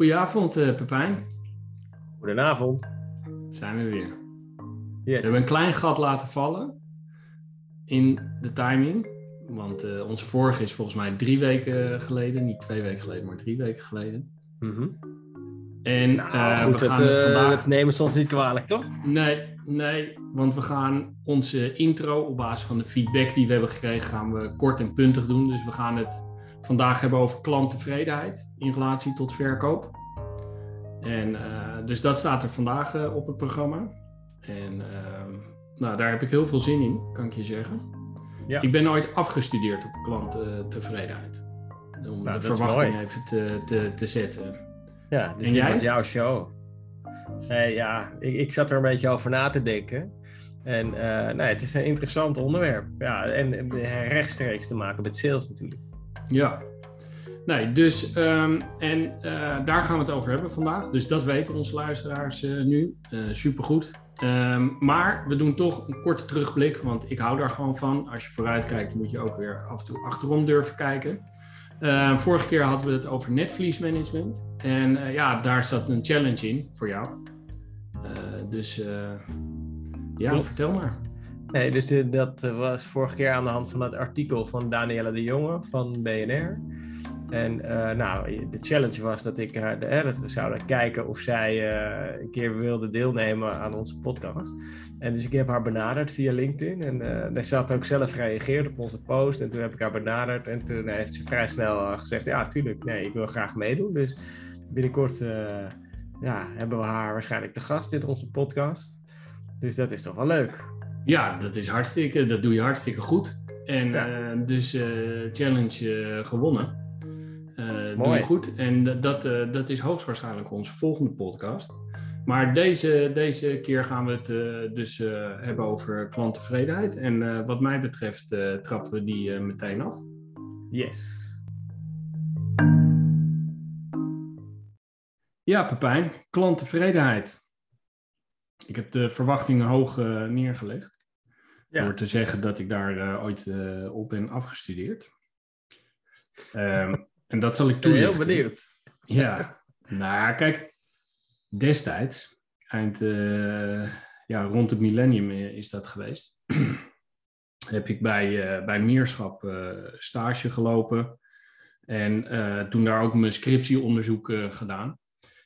Goedenavond, uh, Pepijn. Goedenavond. Zijn we weer. Yes. We hebben een klein gat laten vallen in de timing. Want uh, onze vorige is volgens mij drie weken geleden. Niet twee weken geleden, maar drie weken geleden. Mm En nou, uh, goed, we gaan het, vandaag... nemen ze ons niet kwalijk, toch? Nee, nee, want we gaan onze intro op basis van de feedback die we hebben gekregen, gaan we kort en puntig doen. Dus we gaan het vandaag hebben over klanttevredenheid in relatie tot verkoop. En uh, dus dat staat er vandaag uh, op het programma. En uh, nou, daar heb ik heel veel zin in, kan ik je zeggen. Ja. Ik ben ooit afgestudeerd op klanttevredenheid. Om Nou, de verwachting mooi. even te, te, te zetten. Ja, dus En dit jij? jouw show. Nee, ja, ik, ik zat er een beetje over na te denken. En eh, nee, het is een interessant onderwerp. Ja, en rechtstreeks te maken met sales natuurlijk. Ja. Nee, dus um, en uh, daar gaan we het over hebben vandaag. Dus dat weten onze luisteraars uh, nu. Uh, supergoed. Um, maar we doen toch een korte terugblik, want ik hou daar gewoon van. Als je vooruit kijkt, moet je ook weer af en toe achterom durven kijken. Uh, vorige keer hadden we het over netvliesmanagement. En ja, daar zat een challenge in voor jou. Dus ja, Klopt. vertel maar. Nee, dus uh, dat was vorige keer aan de hand van het artikel van Danielle de Jonge van BNR. En uh, nou, de challenge was dat, ik, uh, dat we zouden kijken of zij een keer wilde deelnemen aan onze podcast. En dus ik heb haar benaderd via LinkedIn. En ze had ook zelf gereageerd op onze post. En toen heb ik haar benaderd. En toen heeft ze vrij snel gezegd: Ja, tuurlijk, nee, ik wil graag meedoen. Dus binnenkort ja, hebben we haar waarschijnlijk te gast in onze podcast. Dus dat is toch wel leuk. Ja, dat is hartstikke, dat doe je hartstikke goed. En ja. dus challenge gewonnen. Uh, doe je goed. En dat, dat is hoogstwaarschijnlijk onze volgende podcast. Maar deze, deze keer gaan we het dus hebben over klanttevredenheid. En wat mij betreft trappen we die meteen af. Yes. Ja, Pepijn, klanttevredenheid. Ik heb de verwachtingen hoog neergelegd. Ja. Door te zeggen dat ik daar ooit op ben afgestudeerd. Um, en dat zal ik toelichten. heel benieuwd. Ja, nou kijk, destijds, eind, uh, ja, rond het millennium is dat geweest, heb ik bij, bij Meerschap stage gelopen en toen daar ook mijn scriptieonderzoek gedaan.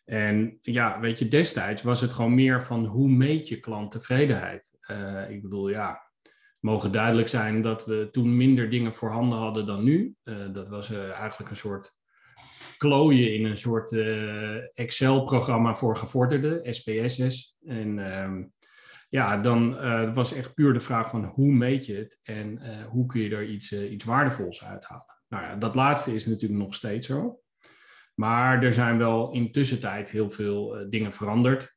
En ja, weet je, destijds was het gewoon meer van hoe meet je klanttevredenheid? ik bedoel, ja, mogen duidelijk zijn dat we toen minder dingen voorhanden hadden dan nu. Uh, dat was uh, eigenlijk een soort klooien in een soort uh, Excel-programma voor gevorderden, SPSS. En um, ja, dan was echt puur de vraag van hoe meet je het en hoe kun je er iets, iets waardevols uithalen. Nou ja, dat laatste is natuurlijk nog steeds zo. Maar er zijn wel in tussentijd heel veel dingen veranderd.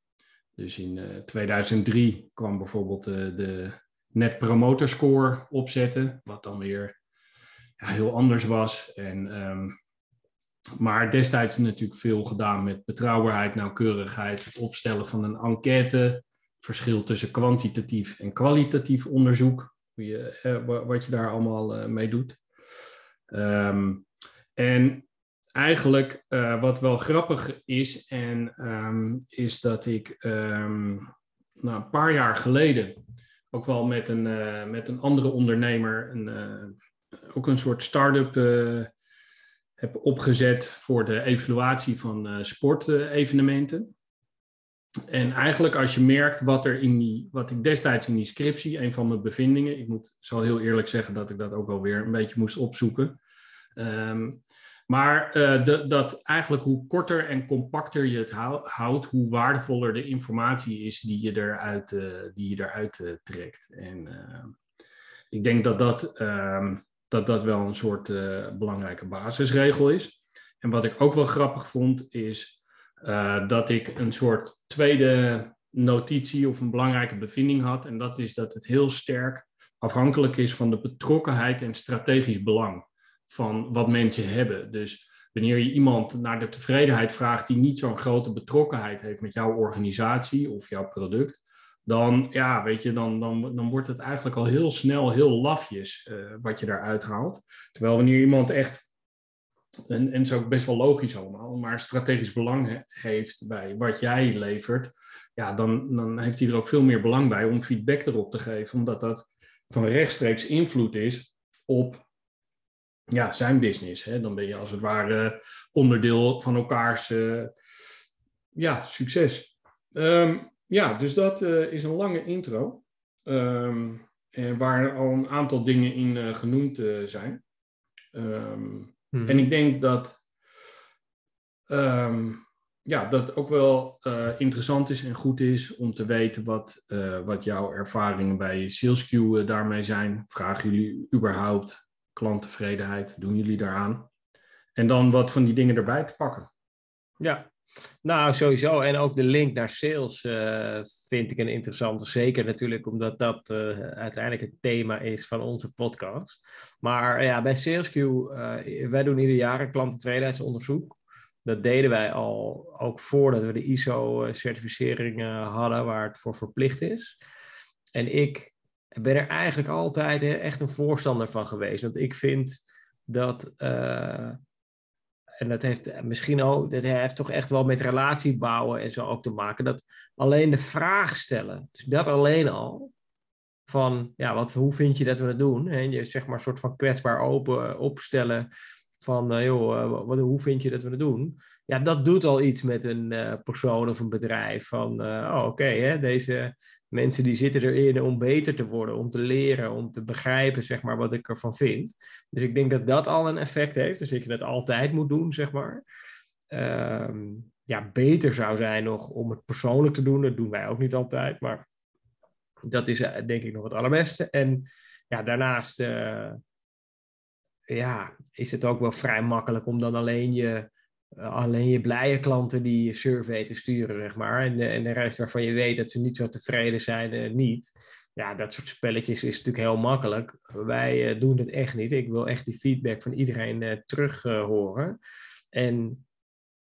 Dus in 2003 kwam bijvoorbeeld de net promoter score opzetten, wat dan weer ja, heel anders was. En, um, maar destijds natuurlijk veel gedaan met betrouwbaarheid, nauwkeurigheid, het opstellen van een enquête, verschil tussen kwantitatief en kwalitatief onderzoek, je, eh, wat je daar allemaal uh, mee doet. Um, en eigenlijk uh, wat wel grappig is, en, um, is dat ik nou, een paar jaar geleden ook wel met een, uh, met een andere ondernemer een, uh, ook een soort start-up uh, heb opgezet voor de evaluatie van sportevenementen. En eigenlijk als je merkt wat er in die, wat ik destijds in die scriptie, een van mijn bevindingen, ik moet, zal heel eerlijk zeggen dat ik dat ook alweer een beetje moest opzoeken. Um, maar uh, de, dat eigenlijk hoe korter en compacter je het houdt, hoe waardevoller de informatie is die je eruit, uh, die je eruit uh, trekt. En ik denk dat dat, dat, dat wel een soort belangrijke basisregel is. En wat ik ook wel grappig vond, is dat ik een soort tweede notitie of een belangrijke bevinding had. En dat is dat het heel sterk afhankelijk is van de betrokkenheid en strategisch belang van wat mensen hebben. Dus wanneer je iemand naar de tevredenheid vraagt die niet zo'n grote betrokkenheid heeft met jouw organisatie of jouw product, dan, ja, weet je, dan, dan, dan wordt het eigenlijk al heel snel heel lafjes uh, wat je daaruit haalt. Terwijl wanneer iemand echt en, en is ook best wel logisch allemaal, maar strategisch belang heeft bij wat jij levert, ja, dan, dan heeft hij er ook veel meer belang bij om feedback erop te geven, omdat dat van rechtstreeks invloed is op ja, zijn business. Hè? Dan ben je als het ware onderdeel van elkaars uh, ja, succes. Ehm, ja, dus dat uh, is een lange intro. Um, waar al een aantal dingen in uh, genoemd zijn. Um, hmm. En ik denk dat ja, dat ook wel interessant is en goed is om te weten wat, wat jouw ervaringen bij SalesQ daarmee zijn. Vragen jullie überhaupt klanttevredenheid, doen jullie daaraan? En dan wat van die dingen erbij te pakken. Ja, nou sowieso. En ook de link naar sales uh, vind ik een interessante. Zeker natuurlijk omdat dat uh, uiteindelijk het thema is van onze podcast. Maar ja, bij SalesQ, uh, wij doen ieder jaar een klantentevredenheidsonderzoek. Dat deden wij al ook voordat we de ISO-certificering hadden, waar het voor verplicht is. En ik ben er eigenlijk altijd echt een voorstander van geweest. Want ik vind dat, uh, en dat heeft misschien ook, dat heeft toch echt wel met relatie bouwen en zo ook te maken, dat alleen de vraag stellen, dus dat alleen al, van ja, wat, hoe vind je dat we het doen? En je zeg maar een soort van kwetsbaar open opstellen van, uh, joh, uh, wat, hoe vind je dat we het doen? Ja, dat doet al iets met een persoon of een bedrijf. Van, oh, oké, deze mensen die zitten erin om beter te worden, om te leren, om te begrijpen, zeg maar, wat ik ervan vind. Dus ik denk dat dat al een effect heeft. Dus dat je dat altijd moet doen, zeg maar. Ehm, ja, beter zou zijn nog om het persoonlijk te doen. Dat doen wij ook niet altijd, maar dat is eh, denk ik nog het allerbeste. En ja, daarnaast uh, ja, is het ook wel vrij makkelijk om dan alleen je eh, alleen je blije klanten die survey te sturen, zeg maar. En de, en de rest waarvan je weet dat ze niet zo tevreden zijn, uh, niet. Ja, dat soort spelletjes is natuurlijk heel makkelijk. Wij uh, doen het echt niet. Ik wil echt die feedback van iedereen terug horen. En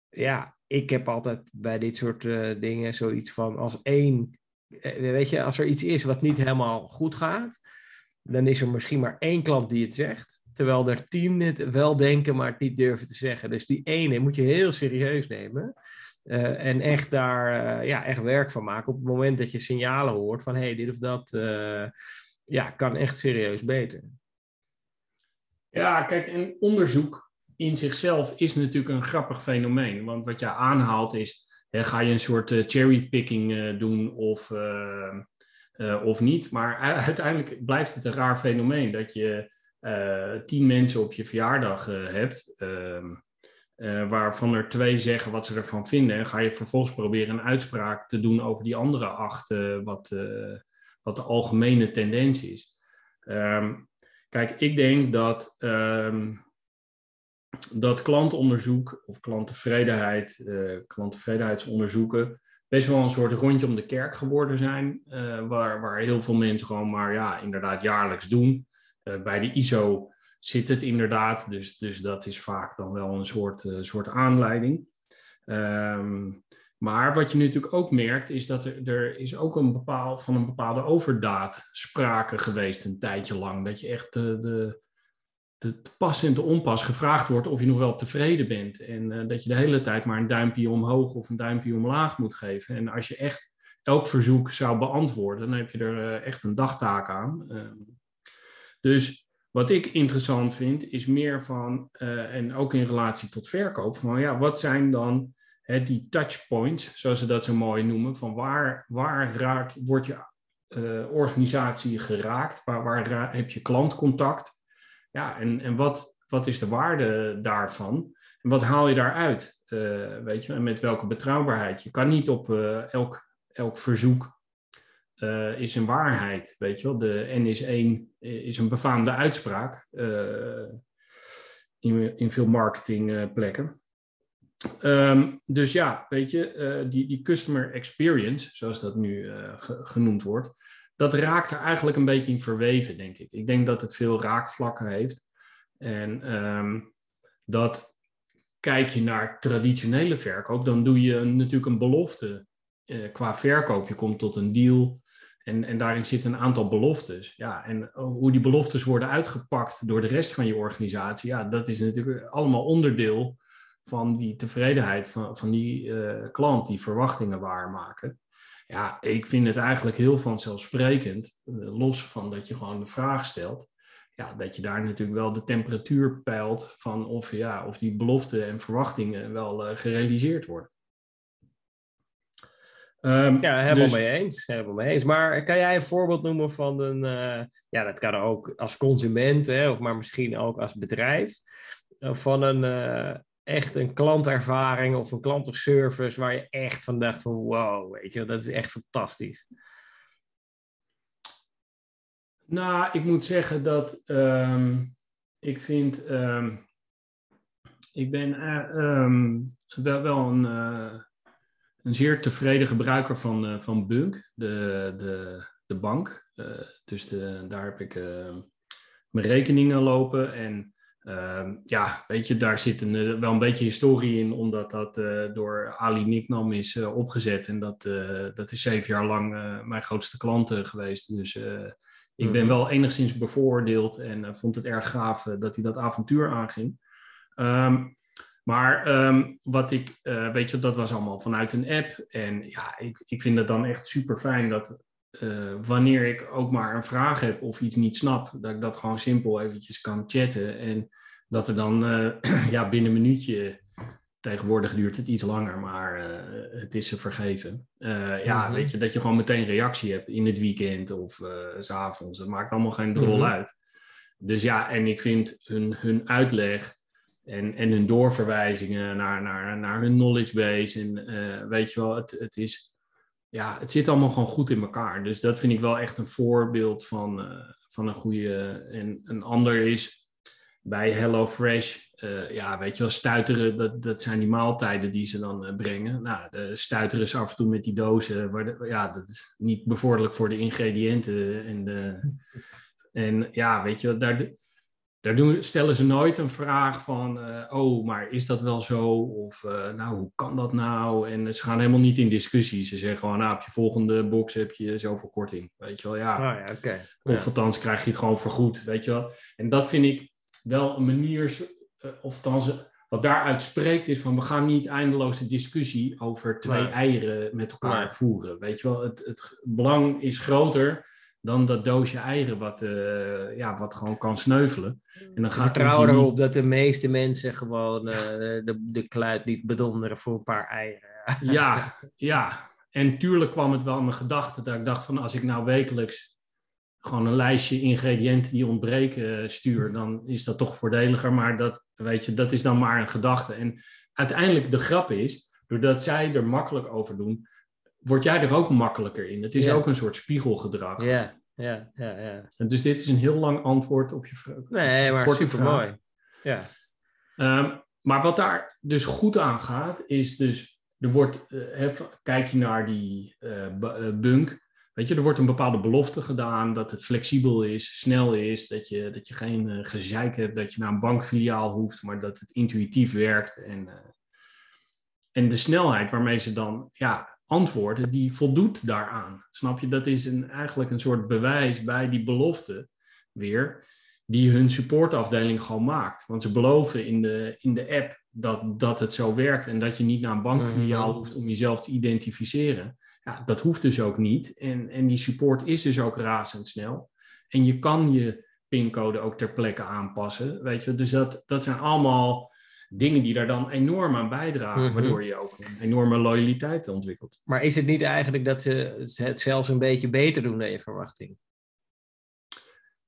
ja, ik heb altijd bij dit soort dingen zoiets van als één, weet je, als er iets is wat niet helemaal goed gaat, dan is er misschien maar één klant die het zegt. Terwijl er tien het wel denken, maar het niet durven te zeggen. Dus die ene moet je heel serieus nemen. Uh, en echt daar uh, ja, echt werk van maken. Op het moment dat je signalen hoort van hey, dit of dat uh, ja, kan echt serieus beter. Ja, kijk, en onderzoek in zichzelf is natuurlijk een grappig fenomeen. Want wat je aanhaalt is, hè, ga je een soort cherrypicking doen of, of niet. Maar uiteindelijk blijft het een raar fenomeen dat je uh, tien mensen op je verjaardag uh, hebt, uh, waarvan er twee zeggen wat ze ervan vinden, en ga je vervolgens proberen een uitspraak te doen over die andere acht, wat, wat de algemene tendens is. Um, kijk, ik denk dat, um, dat klantonderzoek of klanttevredenheid, klanttevredenheidsonderzoeken, best wel een soort rondje om de kerk geworden zijn, waar, waar heel veel mensen gewoon maar ja, inderdaad jaarlijks doen. Eh, bij de ISO zit het inderdaad, dus, dus dat is vaak dan wel een soort, uh, soort aanleiding. Um, maar wat je natuurlijk ook merkt, is dat er, er is ook een bepaal, van een bepaalde overdaad sprake geweest een tijdje lang. Dat je echt de, de, de pas en onpas gevraagd wordt of je nog wel tevreden bent. En uh, dat je de hele tijd maar een duimpje omhoog of een duimpje omlaag moet geven. En als je echt elk verzoek zou beantwoorden, dan heb je er uh, echt een dagtaak aan. Uh, dus wat ik interessant vind, is meer van, uh, en ook in relatie tot verkoop, van ja, wat zijn dan die touchpoints, zoals ze dat zo mooi noemen, van waar, waar raak, wordt je organisatie geraakt, waar, waar heb je klantcontact, ja, en, en wat, wat is de waarde daarvan? En wat haal je daaruit? Uh, weet je, en met welke betrouwbaarheid? Je kan niet op elk, elk verzoek uh, is een waarheid. Weet je wel, de N is één is een befaamde uitspraak in, in veel marketingplekken. Um, dus ja, weet je, die, die customer experience, zoals dat nu genoemd wordt, dat raakt er eigenlijk een beetje in verweven, denk ik. Ik denk dat het veel raakvlakken heeft. En um, dat kijk je naar traditionele verkoop, dan doe je natuurlijk een belofte qua verkoop. Je komt tot een deal En, en daarin zitten een aantal beloftes. Ja, en hoe die beloftes worden uitgepakt door de rest van je organisatie, ja, dat is natuurlijk allemaal onderdeel van die tevredenheid van, van die uh, klant, die verwachtingen waarmaken. Ja, ik vind het eigenlijk heel vanzelfsprekend, uh, los van dat je gewoon de vraag stelt, ja, dat je daar natuurlijk wel de temperatuur peilt van of, ja, of die beloften en verwachtingen wel uh, gerealiseerd worden. Um, ja, helemaal dus... mee eens. Helemaal mee eens. Maar kan jij een voorbeeld noemen van een, uh, ja, dat kan ook als consument, hè, of maar misschien ook als bedrijf, van een uh, echt een klantervaring of een klantenservice waar je echt van dacht van wow, weet je, dat is echt fantastisch. Nou, ik moet zeggen dat um, ik vind, um, ik ben um, wel, wel een een zeer tevreden gebruiker van, uh, van Bunk, de, de, de bank. Dus de, daar heb ik mijn rekeningen lopen. En ehm, ja, weet je, daar zit een, wel een beetje historie in, omdat dat door Ali Niknam is opgezet. En dat, dat is zeven jaar lang mijn grootste klant geweest. Dus ik ben mhm. wel enigszins bevoordeeld en vond het erg gaaf dat hij dat avontuur aanging. Um, maar ehm, wat ik, weet je, dat was allemaal vanuit een app. En ja, ik, ik vind het dan echt super fijn dat uh, wanneer ik ook maar een vraag heb of iets niet snap, dat ik dat gewoon simpel eventjes kan chatten. En dat er dan uh, ja, binnen een minuutje, tegenwoordig duurt het iets langer, maar het is ze vergeven. ja, mhm. weet je, dat je gewoon meteen reactie hebt in het weekend of s s'avonds. Het maakt allemaal geen drol mhm. uit. Dus ja, en ik vind hun, hun uitleg en, en hun doorverwijzingen naar, naar, naar hun knowledge base. En weet je wel, het, het is. Ja, het zit allemaal gewoon goed in elkaar. Dus dat vind ik wel echt een voorbeeld van, uh, van een goede. En een ander is bij HelloFresh. Uh, ja, weet je wel, stuiteren, dat, dat zijn die maaltijden die ze dan brengen. Nou, de stuiteren ze af en toe met die dozen. Waar ja, dat is niet bevorderlijk voor de ingrediënten. En, de, en ja, weet je, daar, daar doen, stellen ze nooit een vraag van, uh, oh, maar is dat wel zo? Of, uh, nou, hoe kan dat nou? En ze gaan helemaal niet in discussie. Ze zeggen gewoon, nou, op je volgende box heb je zoveel korting. Weet je wel, ja. Oh, ja okay. Of ja. althans krijg je het gewoon vergoed, weet je wel. En dat vind ik wel een manier, uh, of althans, wat daaruit spreekt is van, we gaan niet eindeloze discussie over twee nee. eieren met elkaar nee. voeren. Weet je wel, het, het belang is groter dan dat doosje eieren wat, uh, ja, wat gewoon kan sneuvelen. En dan gaat Vertrouw erop niet... dat de meeste mensen gewoon uh, de, de kluit niet bedonderen voor een paar eieren. ja, ja. En tuurlijk kwam het wel in mijn gedachten dat ik dacht van als ik nou wekelijks gewoon een lijstje ingrediënten die ontbreken uh, stuur, dan is dat toch voordeliger. Maar dat, weet je, dat is dan maar een gedachte. En uiteindelijk de grap is, doordat zij er makkelijk over doen, word jij er ook makkelijker in. Het is ook een soort spiegelgedrag. Ja, ja, ja, ja. En dus dit is een heel lang antwoord op je vraag. Nee, maar super mooi. Ja. Um, maar wat daar dus goed aan gaat, is dus, er wordt, uh, kijk je naar die uh, bunk, weet je, er wordt een bepaalde belofte gedaan, dat het flexibel is, snel is, dat je, dat je geen uh, gezeik hebt, dat je naar een bankfiliaal hoeft, maar dat het intuïtief werkt. En, en de snelheid waarmee ze dan, ja, antwoorden, die voldoet daaraan. Snap je? Dat is een, eigenlijk een soort bewijs bij die belofte weer, die hun supportafdeling gewoon maakt. Want ze beloven in de, in de app dat, dat het zo werkt en dat je niet naar een bankfiliaal mhm. hoeft om jezelf te identificeren. Ja, dat hoeft dus ook niet. En, en die support is dus ook razendsnel. En je kan je pincode ook ter plekke aanpassen. Weet je, dus dat, dat zijn allemaal dingen die daar dan enorm aan bijdragen, mm -hmm. waardoor je ook een enorme loyaliteit ontwikkelt. Maar is het niet eigenlijk dat ze het zelfs een beetje beter doen dan je verwachting?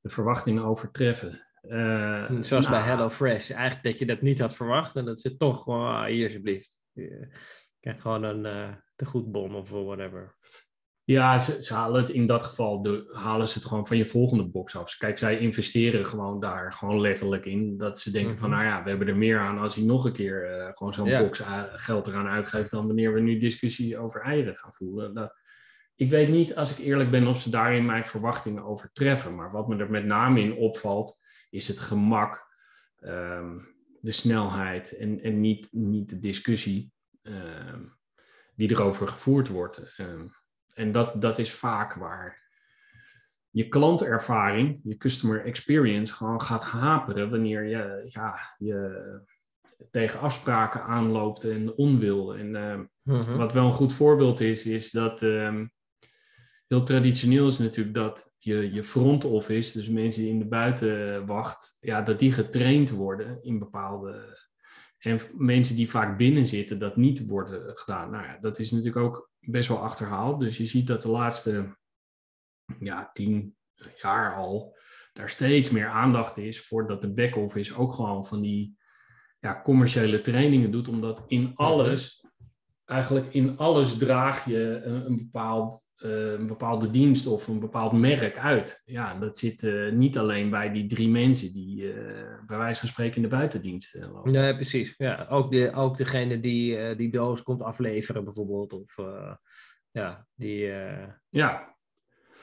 De verwachtingen overtreffen. Uh, Zoals nou, bij HelloFresh. Eigenlijk dat je dat niet had verwacht en dat ze toch gewoon, ah, hier alsjeblieft. Je krijgt gewoon een uh, tegoedbon of whatever. Ja, ze, ze, halen het in dat geval, de, halen ze het gewoon van je volgende box af. Kijk, zij investeren gewoon daar gewoon letterlijk in. Dat ze denken mm -hmm. van, nou ja, we hebben er meer aan als hij nog een keer uh, gewoon zo'n ja. box geld eraan uitgeeft dan wanneer we nu discussie over eieren gaan voeren. Dat, ik weet niet, als ik eerlijk ben, of ze daarin mijn verwachtingen overtreffen. Maar wat me er met name in opvalt, is het gemak, um, de snelheid en, en niet, niet de discussie um, die erover gevoerd wordt. Um, en dat, dat is vaak waar je klantervaring, je customer experience gewoon gaat haperen wanneer je, ja, je tegen afspraken aanloopt en onwil. En uh, wat wel een goed voorbeeld is, is dat uh, heel traditioneel is natuurlijk dat je, je front office, dus mensen die in de buitenwacht, ja, dat die getraind worden in bepaalde. En mensen die vaak binnen zitten, dat niet worden gedaan. Nou ja, dat is natuurlijk ook best wel achterhaald. Dus je ziet dat de laatste ja, tien jaar al daar steeds meer aandacht is voor dat de back-office ook gewoon van die ja, commerciële trainingen doet, omdat in alles, eigenlijk in alles draag je een, een bepaald, uh, een bepaalde dienst of een bepaald merk uit. Ja, dat zit uh, niet alleen bij die drie mensen die uh, bij wijze van spreken in de buitendienst lopen. Nee, precies. Ja, ook, de, ook degene die die doos komt afleveren bijvoorbeeld, of ja, die, ja.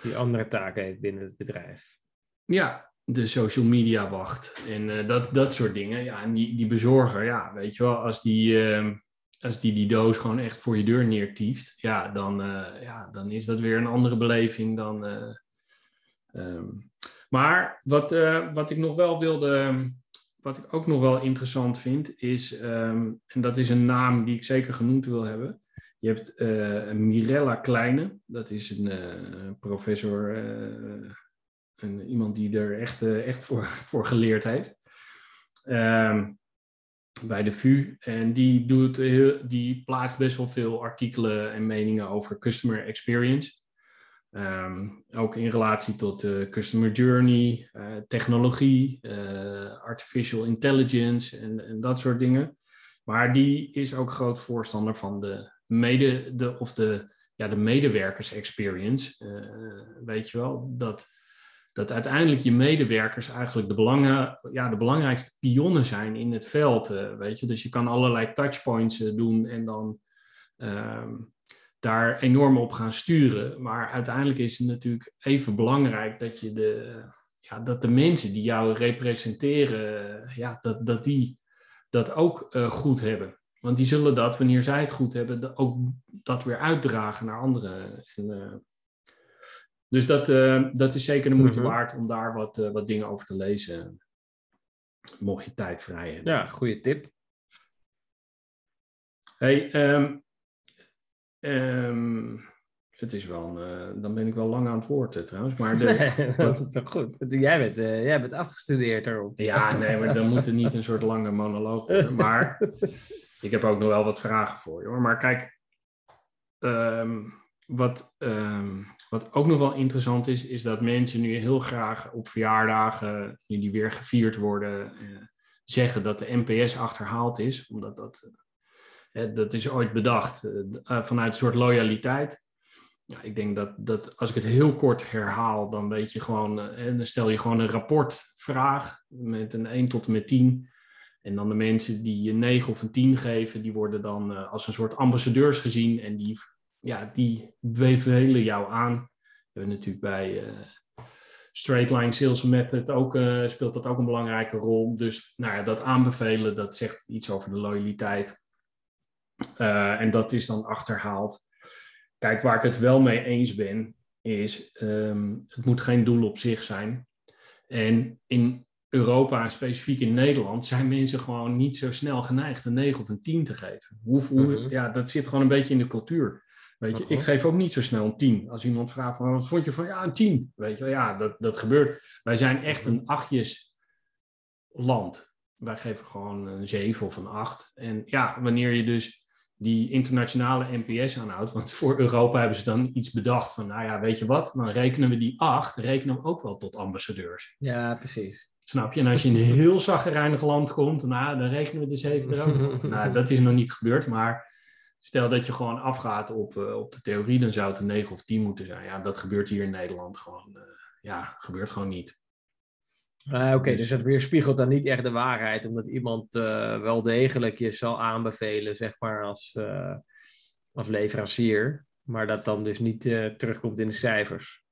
die andere taken heeft binnen het bedrijf. Ja, de social media wacht en dat, dat soort dingen. Ja, en die, die bezorger, ja, weet je wel, als die, als die die doos gewoon echt voor je deur neertieft, ja, dan, uh, ja, dan is dat weer een andere beleving dan. Um, maar wat, wat ik nog wel wilde, wat ik ook nog wel interessant vind, is, um, en dat is een naam die ik zeker genoemd wil hebben. Je hebt Mirella Kleine, dat is een professor een, iemand die er echt, echt voor, voor geleerd heeft. Um, bij de VU. En die, doet heel, die plaatst best wel veel artikelen en meningen over customer experience. Um, ook in relatie tot de customer journey, uh, technologie, uh, artificial intelligence en, en, dat soort dingen. Maar die is ook groot voorstander van de, mede, de, of de, ja, de medewerkers experience. Uh, weet je wel, dat dat uiteindelijk je medewerkers eigenlijk de, belangen, ja, de belangrijkste pionnen zijn in het veld. Uh, weet je? Dus je kan allerlei touchpoints uh, doen en dan uh, daar enorm op gaan sturen. Maar uiteindelijk is het natuurlijk even belangrijk dat, je de, ja, dat de mensen die jou representeren, ja, dat, dat die dat ook eh, goed hebben. Want die zullen dat, wanneer zij het goed hebben, ook dat weer uitdragen naar anderen. En, dus dat, uh, dat is zeker de moeite mm -hmm. waard om daar wat, uh, wat dingen over te lezen. Mocht je tijd vrij hebben. Ja, goede tip. Hey, um, um, het is wel een, uh, dan ben ik wel lang aan het woord trouwens. Maar de, nee, dat is toch goed. Jij bent, jij bent afgestudeerd erop. Ja, nee, maar dan moet het niet een soort lange monoloog worden. Maar ik heb ook nog wel wat vragen voor je hoor. Maar kijk, um, wat, um, wat ook nog wel interessant is, is dat mensen nu heel graag op verjaardagen, die weer gevierd worden, uh, zeggen dat de NPS achterhaald is. Omdat dat, uh, dat is ooit bedacht uh, vanuit een soort loyaliteit. Ik denk dat, dat als ik het heel kort herhaal, dan weet je gewoon, dan stel je gewoon een rapportvraag met een 1 tot en met 10. En dan de mensen die een 9 of een 10 geven, die worden dan als een soort ambassadeurs gezien en die ja, die bevelen jou aan. We hebben natuurlijk bij uh, Straight Line Sales Method ook, uh, speelt dat ook een belangrijke rol. Dus nou ja, dat aanbevelen, dat zegt iets over de loyaliteit. Uh, en dat is dan achterhaald. Kijk, waar ik het wel mee eens ben, is um, het moet geen doel op zich zijn. En in Europa, specifiek in Nederland, zijn mensen gewoon niet zo snel geneigd een 9 of een 10 te geven. Hoe, hoe, mm -hmm. Ja, dat zit gewoon een beetje in de cultuur. Weet je, ik geef ook niet zo snel een 10. Als iemand vraagt van wat vond je van ja, een 10. Weet je, ja, dat, dat gebeurt. Wij zijn echt een achtjes land. Wij geven gewoon een 7 of een 8. En ja, wanneer je dus die internationale NPS aanhoudt, want voor Europa hebben ze dan iets bedacht van, nou ja, weet je wat, dan rekenen we die 8, rekenen we ook wel tot ambassadeurs. Ja, precies. Snap je? En als je in een heel zaggerijnig land komt, nou, dan rekenen we de 7 er ook. nou, dat is nog niet gebeurd, maar Stel dat je gewoon afgaat op, uh, op de theorie, dan zou het een 9 of 10 moeten zijn. Ja, dat gebeurt hier in Nederland gewoon. Uh, ja, gebeurt gewoon niet. Uh, Oké, okay, dus, dus het weerspiegelt dan niet echt de waarheid, omdat iemand uh, wel degelijk je zal aanbevelen, zeg maar, als, als leverancier, maar dat dan dus niet terugkomt in de cijfers.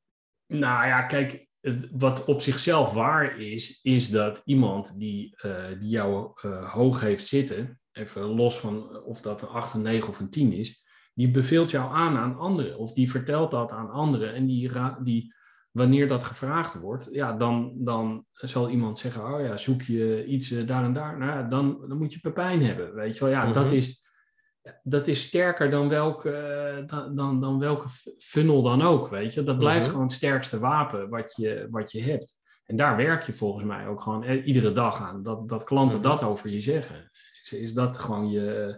Nou ja, kijk, wat op zichzelf waar is, is dat iemand die, die jou hoog heeft zitten, even los van of dat een 8, een 9 of een 10 is, die beveelt jou aan aan anderen of die vertelt dat aan anderen en die, die wanneer dat gevraagd wordt, ja, dan, dan zal iemand zeggen, oh ja, zoek je iets eh, daar en daar, nou ja, dan, dan moet je Pepijn hebben, weet je wel. Ja, dat, Mhm. is, dat is sterker dan welke, eh, dan, dan, dan welke funnel dan ook, weet je. Dat blijft Mhm. gewoon het sterkste wapen wat je, wat je hebt. En daar werk je volgens mij ook gewoon eh, iedere dag aan, dat, dat klanten Mhm. dat over je zeggen. Is, dat gewoon je,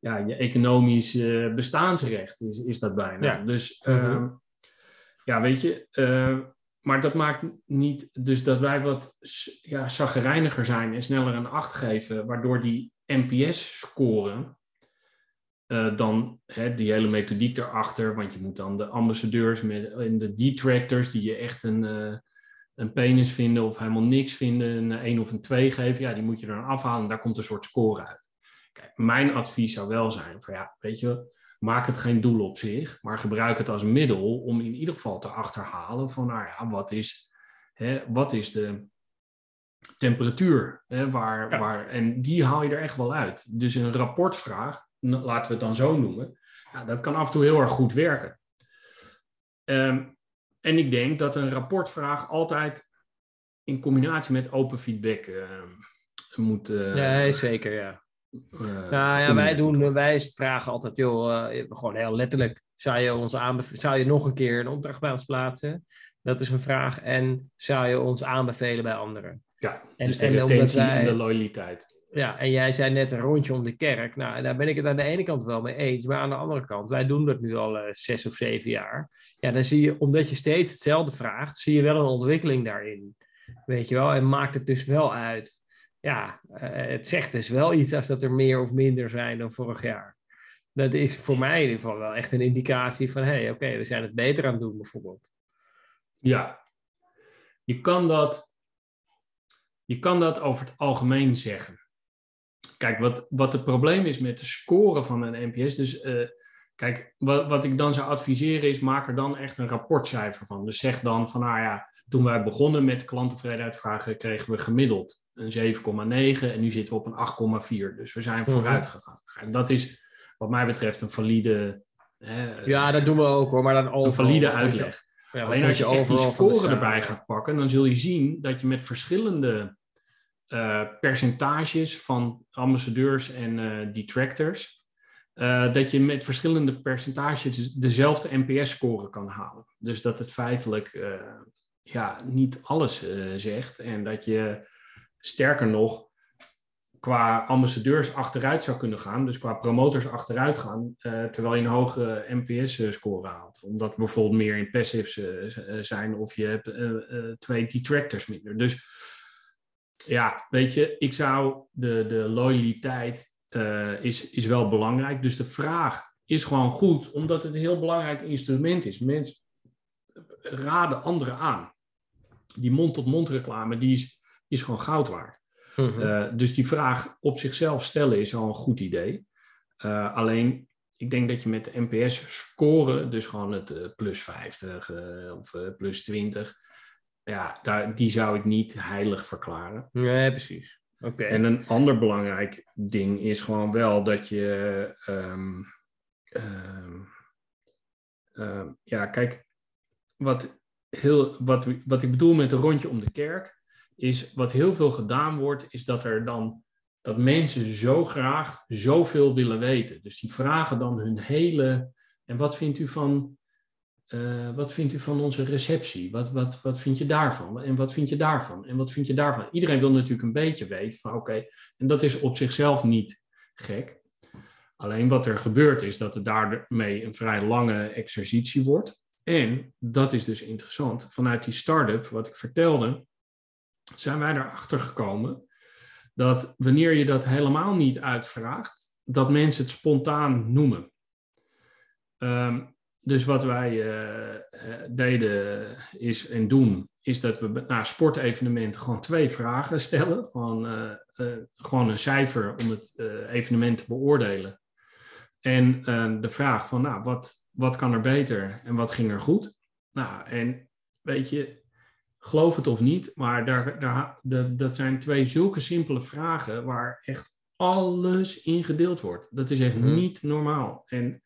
ja, je economisch bestaansrecht, is, is dat bijna. Ja. Dus Mhm. ehm, ja, weet je, eh, maar dat maakt niet dus dat wij wat ja, zaggerijniger zijn en sneller een acht geven, waardoor die NPS-scoren eh, dan hè, die hele methodiek erachter, want je moet dan de ambassadeurs met, en de detractors die je echt een, eh, een penis vinden of helemaal niks vinden, een 1 of een 2 geven, ja, die moet je er dan afhalen en daar komt een soort score uit. Kijk, mijn advies zou wel zijn van ja, weet je, maak het geen doel op zich, maar gebruik het als middel om in ieder geval te achterhalen van, nou ja, wat is, hè, wat is de temperatuur? Hè, waar, Ja. waar, en die haal je er echt wel uit. Dus een rapportvraag, laten we het dan zo noemen, ja, dat kan af en toe heel erg goed werken. Ehm, en ik denk dat een rapportvraag altijd in combinatie met open feedback ehm, moet. eh, Nee, zeker, ja. eh, Nou ja, wij, doen, wij vragen altijd, joh, eh, gewoon heel letterlijk, zou je, ons zou je nog een keer een opdracht bij ons plaatsen? Dat is een vraag. En zou je ons aanbevelen bij anderen? Ja, en- dus de en omdat retentie wij- en de loyaliteit. Ja, en jij zei net een rondje om de kerk. Nou, daar ben ik het aan de ene kant wel mee eens. Maar aan de andere kant, wij doen dat nu al eh, zes of zeven jaar. Ja, dan zie je, omdat je steeds hetzelfde vraagt, zie je wel een ontwikkeling daarin. Weet je wel? En maakt het dus wel uit. Ja, eh, het zegt dus wel iets als dat er meer of minder zijn dan vorig jaar. Dat is voor mij in ieder geval wel echt een indicatie van, hé, hey, oké, we zijn het beter aan het doen bijvoorbeeld. Ja, je kan dat, je kan dat over het algemeen zeggen. Kijk, wat, wat het probleem is met de scoren van een NPS, dus eh, kijk, wat, wat ik dan zou adviseren is, maak er dan echt een rapportcijfer van. Dus zeg dan van, nou ja, toen wij begonnen met klanttevredenheidvragen, kregen we gemiddeld een 7,9 en nu zitten we op een 8,4. Dus we zijn Mhm. vooruit gegaan. En dat is wat mij betreft een valide, hè, Ja, dat doen we ook hoor, maar dan overal. een valide je- uitleg. Ja, Alleen als je echt die score erbij gaat pakken, dan zul je zien dat je met verschillende eh, percentages van ambassadeurs en eh, detractors, eh, dat je met verschillende percentages dezelfde NPS-score kan halen. Dus dat het feitelijk ja, niet alles zegt en dat je sterker nog qua ambassadeurs achteruit zou kunnen gaan, dus qua promotors achteruit gaan, terwijl je een hoge NPS-score haalt. Omdat bijvoorbeeld meer in passives zijn of je hebt twee detractors minder. Dus ja, weet je, ik zou de, de loyaliteit eh, is, is wel belangrijk. Dus de vraag is gewoon goed, omdat het een heel belangrijk instrument is. Mensen raden anderen aan. Die mond-tot-mond reclame, die is, is gewoon goud waard. Mhm. Uh, dus die vraag op zichzelf stellen is al een goed idee. Uh, alleen, ik denk dat je met de NPS scoren, dus gewoon het plus 50 of eh, plus 20, ja, daar, die zou ik niet heilig verklaren. Nee, precies. Oké. En een ander belangrijk ding is gewoon wel dat je. Um, um, um, ja, kijk, wat, heel, wat, wat ik bedoel met een rondje om de kerk is wat heel veel gedaan wordt, is dat er dan dat mensen zo graag zoveel willen weten. Dus die vragen dan hun hele. En wat vindt u van, uh, wat vindt u van onze receptie? Wat, wat, wat vind je daarvan? En wat vind je daarvan? En wat vind je daarvan? Iedereen wil natuurlijk een beetje weten van oké, en dat is op zichzelf niet gek. Alleen wat er gebeurt is dat er daarmee een vrij lange exercitie wordt. En dat is dus interessant. Vanuit die start-up, wat ik vertelde, zijn wij erachter gekomen dat wanneer je dat helemaal niet uitvraagt, dat mensen het spontaan noemen. Um, dus wat wij uh, deden is en doen, is dat we na sportevenementen gewoon twee vragen stellen. Gewoon, uh, uh, gewoon een cijfer om het evenement te beoordelen. En de vraag van, nou, wat, wat kan er beter en wat ging er goed? Nou, en weet je, geloof het of niet, maar daar, daar, de, dat zijn twee zulke simpele vragen waar echt alles in gedeeld wordt. Dat is echt Mhm. niet normaal. En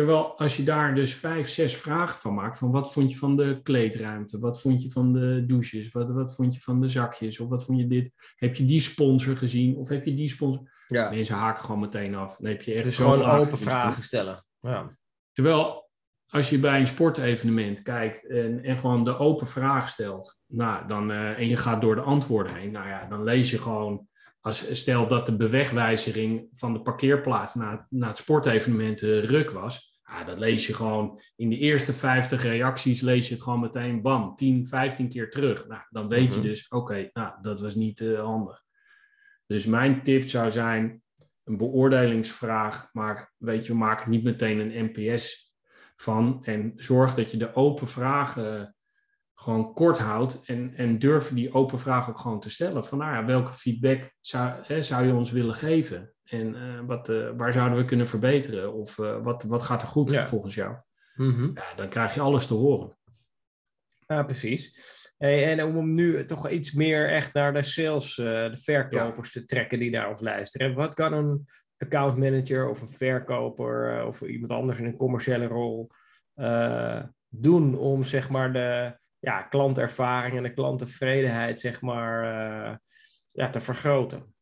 Terwijl als je daar dus vijf, zes vragen van maakt, van wat vond je van de kleedruimte, wat vond je van de douches, wat, wat vond je van de zakjes, of wat vond je dit, heb je die sponsor gezien, of heb je die sponsor... Ja. Mensen haken gewoon meteen af. Dan heb je echt Dus zo'n gewoon open vragen stellen. Ja. Terwijl als je bij een sportevenement kijkt en, en gewoon de open vraag stelt, nou, dan, eh, en je gaat door de antwoorden heen, nou ja, dan lees je gewoon, als, stel dat de bewegwijzering van de parkeerplaats naar, naar het sportevenement eh, ruk was, ja, dat lees je gewoon in de eerste 50 reacties, lees je het gewoon meteen, bam, 10, 15 keer terug. Nou, dan weet Mhm. je dus, oké, nou, dat was niet eh, handig. Dus mijn tip zou zijn, een beoordelingsvraag, maar weet je, maak er niet meteen een NPS van. En zorg dat je de open vragen gewoon kort houdt. En, en durf die open vraag ook gewoon te stellen. Van nou ja, welke feedback zou, hè, zou je ons willen geven? En eh, wat, eh, waar zouden we kunnen verbeteren? Of eh, wat, wat gaat er goed Ja. volgens jou? Mhm. Ja, dan krijg je alles te horen. Ja, precies. Hey, en om nu toch iets meer echt naar de sales, de verkopers te trekken die naar ons luisteren. Wat kan een account manager of een verkoper of iemand anders in een commerciële rol doen om zeg maar de ja, klantervaring en de klanttevredenheid zeg maar ja, te vergroten?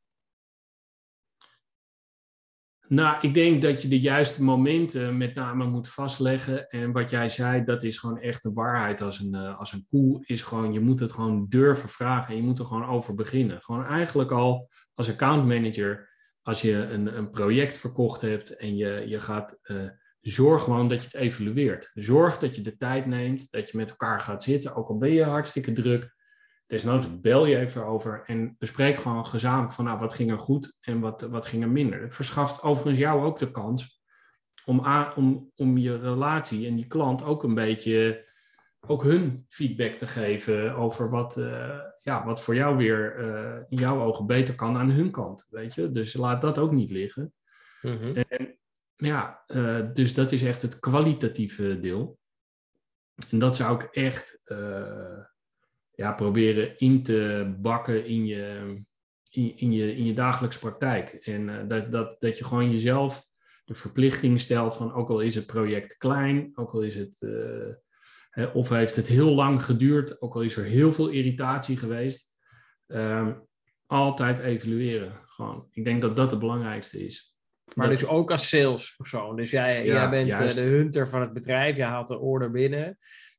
Nou, ik denk dat je de juiste momenten met name moet vastleggen. En wat jij zei, dat is gewoon echt de waarheid als een, eh, als een koe. Is gewoon, je moet het gewoon durven vragen en je moet er gewoon over beginnen. Gewoon eigenlijk al als accountmanager, als je een, een project verkocht hebt en je, je gaat, eh, zorg gewoon dat je het evalueert. Zorg dat je de tijd neemt, dat je met elkaar gaat zitten, ook al ben je hartstikke druk. Desnoods bel je even over en bespreek gewoon gezamenlijk van nou, wat ging er goed en wat, wat ging er minder. Het verschaft overigens jou ook de kans om, a- om, om je relatie en die klant ook een beetje ook hun feedback te geven over wat, eh, ja, wat voor jou weer eh, in jouw ogen beter kan aan hun kant. Weet je? Dus laat dat ook niet liggen. Mhm. En ja, eh, dus dat is echt het kwalitatieve deel. En dat zou ik echt ja, proberen in te bakken in je, in, in je, in je dagelijkse praktijk. En eh, dat, dat, dat je gewoon jezelf de verplichting stelt van ook al is het project klein, ook al is het, eh, hè, of heeft het heel lang geduurd, ook al is er heel veel irritatie geweest, ehm, altijd evalueren. Gewoon. Ik denk dat dat het belangrijkste is. Maar Dat- dus ook als salespersoon. Dus jij, Ja, jij bent eh, de hunter van het bedrijf, je haalt de order binnen.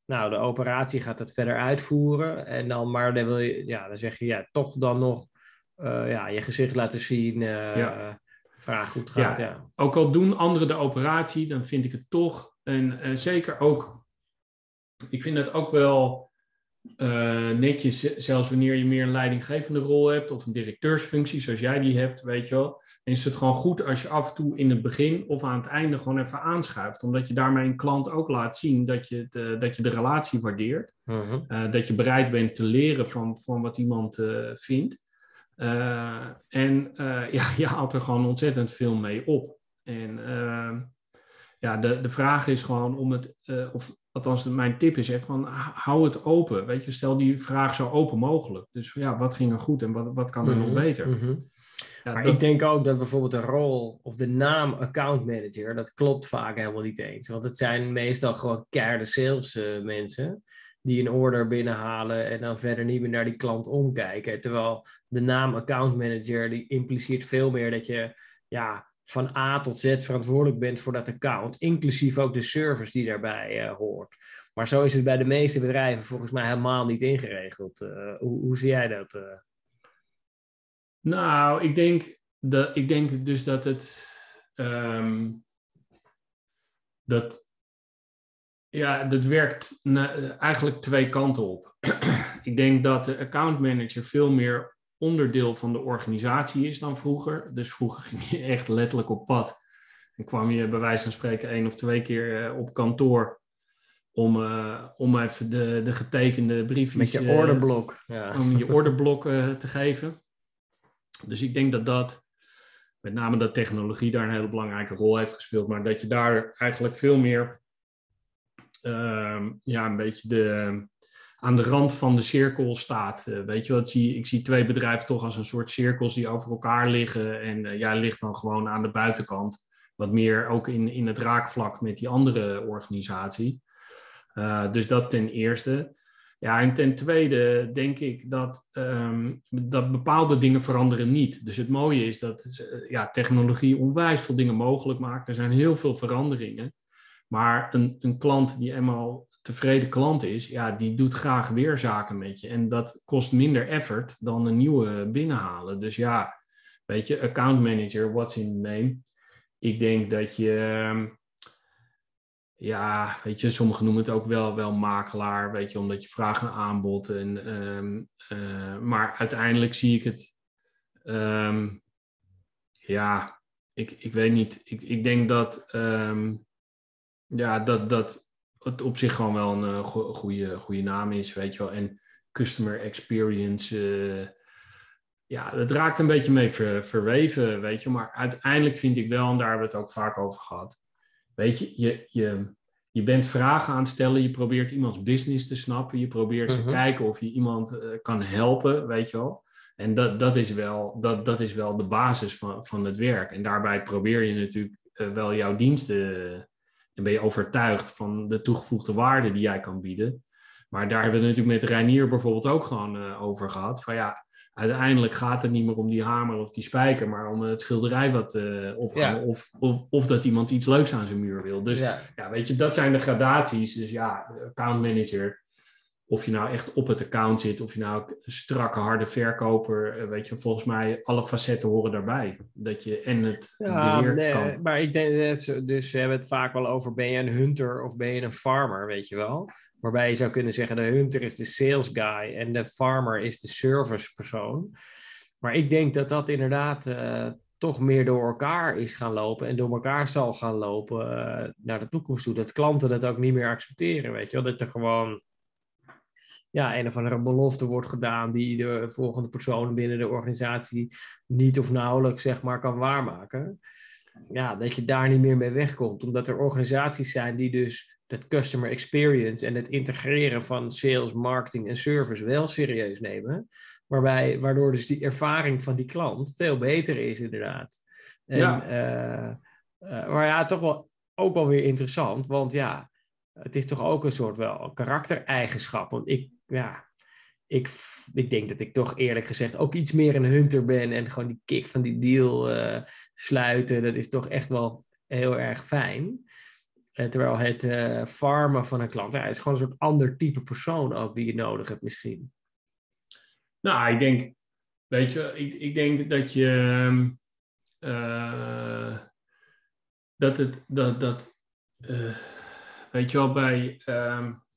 Nou, de operatie gaat het verder uitvoeren. En dan, maar dan wil je, ja, dan zeg je ja, toch dan nog eh, ja, je gezicht laten zien. eh Ja. Vraag goed gaat. Ja. Ja. ook al doen anderen de operatie, dan vind ik het toch, en eh, zeker ook, ik vind het ook wel netjes, zelfs wanneer je meer een leidinggevende rol hebt of een directeursfunctie zoals jij die hebt, weet je wel, is het gewoon goed als je af en toe in het begin of aan het einde gewoon even aanschuift, omdat je daarmee een klant ook laat zien dat je, het, eh, dat je de relatie waardeert. Mhm. Eh, dat je bereid bent te leren van, van wat iemand eh, vindt. En ja, je haalt er gewoon ontzettend veel mee op. En eh, ja, de, de vraag is gewoon om het, of althans mijn tip is echt van hou het open. Weet je, stel die vraag zo open mogelijk. Dus ja, wat ging er goed en wat, wat kan er nog Mhm, beter? mhm. Ja, Maar dat- ik denk ook dat bijvoorbeeld de rol of de naam account manager, dat klopt vaak helemaal niet eens. Want het zijn meestal gewoon keiharde sales eh, mensen die een order binnenhalen en dan verder niet meer naar die klant omkijken. Terwijl de naam account manager, die impliceert veel meer dat je ja, van A tot Z verantwoordelijk bent voor dat account, inclusief ook de service die daarbij eh, hoort. Maar zo is het bij de meeste bedrijven volgens mij helemaal niet ingeregeld. Eh, hoe, hoe zie jij dat? eh? Nou, ik denk, dat, ik denk dus dat het. ehm, dat. Ja, dat werkt eigenlijk twee kanten op. ik denk dat de accountmanager veel meer onderdeel van de organisatie is dan vroeger. Dus vroeger ging je echt letterlijk op pad. En kwam je bij wijze van spreken één of twee keer eh, op kantoor. Om, eh, om even de, de getekende briefjes. Met je eh, orderblok. Ja. om je orderblok te geven. Dus ik denk dat dat, met name dat technologie daar een hele belangrijke rol heeft gespeeld, maar dat je daar eigenlijk veel meer, ehm, ja, een beetje de, aan de rand van de cirkel staat. Eh, weet je wat, zie, ik zie twee bedrijven toch als een soort cirkels die over elkaar liggen en eh, jij ligt dan gewoon aan de buitenkant. wat meer ook in, in het raakvlak met die andere organisatie. Uh, dus dat ten eerste. Ja, en ten tweede denk ik dat, ehm, dat bepaalde dingen veranderen niet. Dus het mooie is dat ja, technologie onwijs veel dingen mogelijk maakt. Er zijn heel veel veranderingen. Maar een, een klant die eenmaal tevreden klant is, ja, die doet graag weer zaken met je. En dat kost minder effort dan een nieuwe binnenhalen. Dus ja, weet je, account manager, what's in the name? Ik denk dat je, ehm, ja, weet je, sommigen noemen het ook wel, wel makelaar, weet je, omdat je vraagt een aanbod. En, um, uh, maar uiteindelijk zie ik het, um, ja, ik, ik weet niet. Ik, ik denk dat, ja, dat, dat het op zich gewoon wel een uh, goede, goede naam is, weet je wel. En customer experience, uh, ja, dat raakt een beetje mee verweven, weet je. Maar uiteindelijk vind ik wel, en daar hebben we het ook vaak over gehad, weet je, je, je, je bent vragen aan het stellen, je probeert iemands business te snappen, je probeert te mhm. kijken of je iemand uh, kan helpen, weet je wel. En dat, dat, is wel, dat, dat is wel de basis van, van het werk. En daarbij probeer je natuurlijk wel jouw diensten en ben je overtuigd van de toegevoegde waarde die jij kan bieden. Maar daar hebben we het natuurlijk met Reinier bijvoorbeeld ook gewoon uh, over gehad. Van ja, uiteindelijk gaat het niet meer om die hamer of die spijker, maar om het schilderij wat uh, opgaan. Of, of, of dat iemand iets leuks aan zijn muur wil. Dus ja. ja. weet je, dat zijn de gradaties. Dus ja, account manager of je nou echt op het account zit, of je nou een strakke, harde verkoper, eh, weet je, volgens mij alle facetten horen daarbij. Dat je en het ja, beheer nee, kan. Maar ik denk, dus we hebben het vaak wel over, ben je een hunter of ben je een farmer, weet je wel? Waarbij je zou kunnen zeggen, de hunter is de sales guy en de farmer is de service persoon. Maar ik denk dat dat inderdaad uh, toch meer door elkaar is gaan lopen en door elkaar zal gaan lopen uh, naar de toekomst toe. Dat klanten dat ook niet meer accepteren, weet je wel? Dat er gewoon ja, een of andere belofte wordt gedaan die de volgende persoon binnen de organisatie niet of nauwelijks zeg maar, kan waarmaken. Ja, dat je daar niet meer mee wegkomt. Omdat er organisaties zijn die dus dat customer experience en het integreren van sales, marketing en service wel serieus nemen. Waarbij, waardoor dus die ervaring van die klant veel beter is, inderdaad. En, ja. Uh, uh, maar ja, toch wel ook wel weer interessant. Want ja, het is toch ook een soort wel karaktereigenschap. Want ik ja, ik, ik denk dat ik toch eerlijk gezegd ook iets meer een hunter ben. En gewoon die kick van die deal uh, sluiten, dat is toch echt wel heel erg fijn. Uh, terwijl het uh, farmen van een klant, ja, is gewoon een soort ander type persoon ook die je nodig hebt misschien. Nou, ik denk, weet je, ik, ik denk dat je, dat het, dat, dat weet je wel, bij... Um,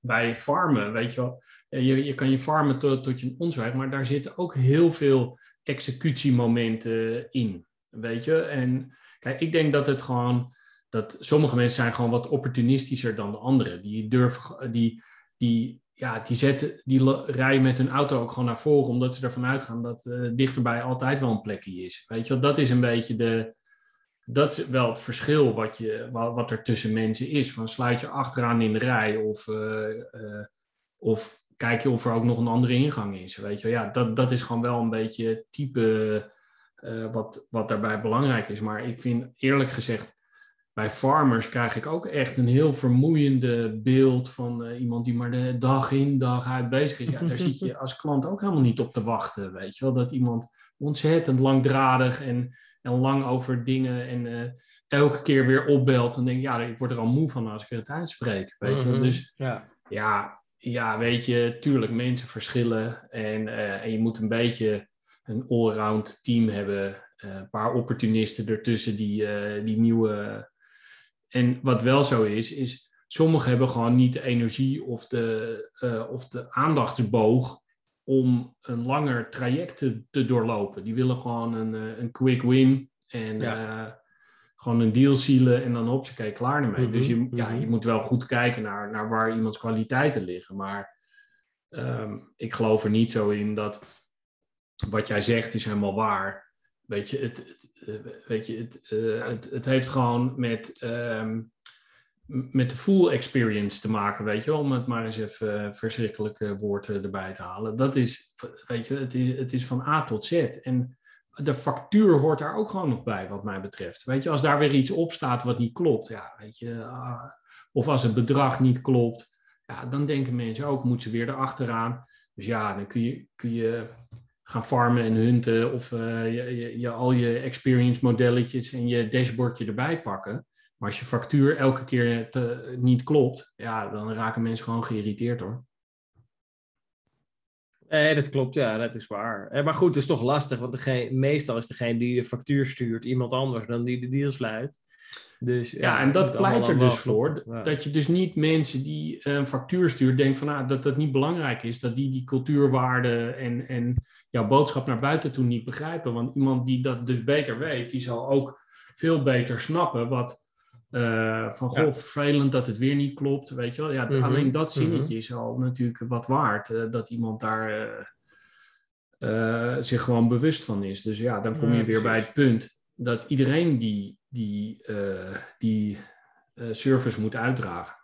bij farmen, weet je wel. Je, je kan je farmen tot, tot je een ons maar daar zitten ook heel veel executiemomenten in, weet je. En kijk, ik denk dat het gewoon, dat sommige mensen zijn gewoon wat opportunistischer dan de anderen. Die durven, die, die, ja, die, zetten, die rijden met hun auto ook gewoon naar voren, omdat ze ervan uitgaan dat uh, dichterbij altijd wel een plekje is. Weet je wel, dat is een beetje de, dat is wel het verschil wat, je, wat, er tussen mensen is. Van sluit je achteraan in de rij of, uh, uh, of kijk je of er ook nog een andere ingang is. Weet je, ja, dat, dat is gewoon wel een beetje type uh, wat, wat daarbij belangrijk is. Maar ik vind eerlijk gezegd, bij farmers krijg ik ook echt een heel vermoeiende beeld van iemand die maar de dag in, dag uit bezig is. Ja, daar zit je als klant ook helemaal niet op te wachten. Weet je wel, dat iemand ontzettend langdradig en en lang over dingen en uh, elke keer weer opbelt en denk ja, ik word er al moe van als ik het uitspreek. Weet je? Mhm, dus ja. ja. Ja, weet je, tuurlijk, mensen verschillen en, uh, en je moet een beetje een allround team hebben. Uh, een paar opportunisten ertussen die, die nieuwe. En wat wel zo is, is sommigen hebben gewoon niet de energie of de, of de aandachtsboog om een langer traject te, te doorlopen. Die willen gewoon een, eh, een quick win en eh, gewoon een deal zielen en dan op ze kijken klaar ermee. Mm Dus je, ja, mhm. je moet wel goed kijken naar, naar waar iemands kwaliteiten liggen. Maar ehm, ik geloof er niet zo in dat wat jij zegt is helemaal waar. Weet je, het, het eh, weet je, het, het, het heeft gewoon met ehm, met de full experience te maken, weet je wel, om het maar eens even uh, verschrikkelijke woord erbij te halen. Dat is, weet je, het is, het is van A tot Z. En de factuur hoort daar ook gewoon nog bij, wat mij betreft. Weet je, als daar weer iets op staat wat niet klopt, ja, weet je, ah, of als het bedrag niet klopt, ja, dan denken mensen ook, moeten ze weer erachteraan. Dus ja, dan kun je, kun je gaan farmen en hunten of uh, je, je, al je experience modelletjes en je dashboardje erbij pakken. Maar als je factuur elke keer te, niet klopt, ja, dan raken mensen gewoon geïrriteerd hoor. Nee, dat klopt, ja, dat is waar. Eh, maar goed, het is toch lastig, want degene, meestal is degene die de factuur stuurt iemand anders dan die de deal sluit. Dus, ja, ja en dat pleit er dus voor, dat je dus niet mensen die een factuur stuurt, denkt van ah, dat dat niet belangrijk is, dat die die cultuurwaarden en, en jouw boodschap naar buiten toe niet begrijpen. Want iemand die dat dus beter weet, die zal ook veel beter snappen wat uh, van goh, vervelend dat het weer niet klopt, weet je wel. Ja, mhm. alleen dat mhm. zinnetje is al natuurlijk wat waard, uh, dat iemand daar uh, zich gewoon bewust van is. Dus ja, dan kom je weer bij het punt dat iedereen die, die, die service moet uitdragen.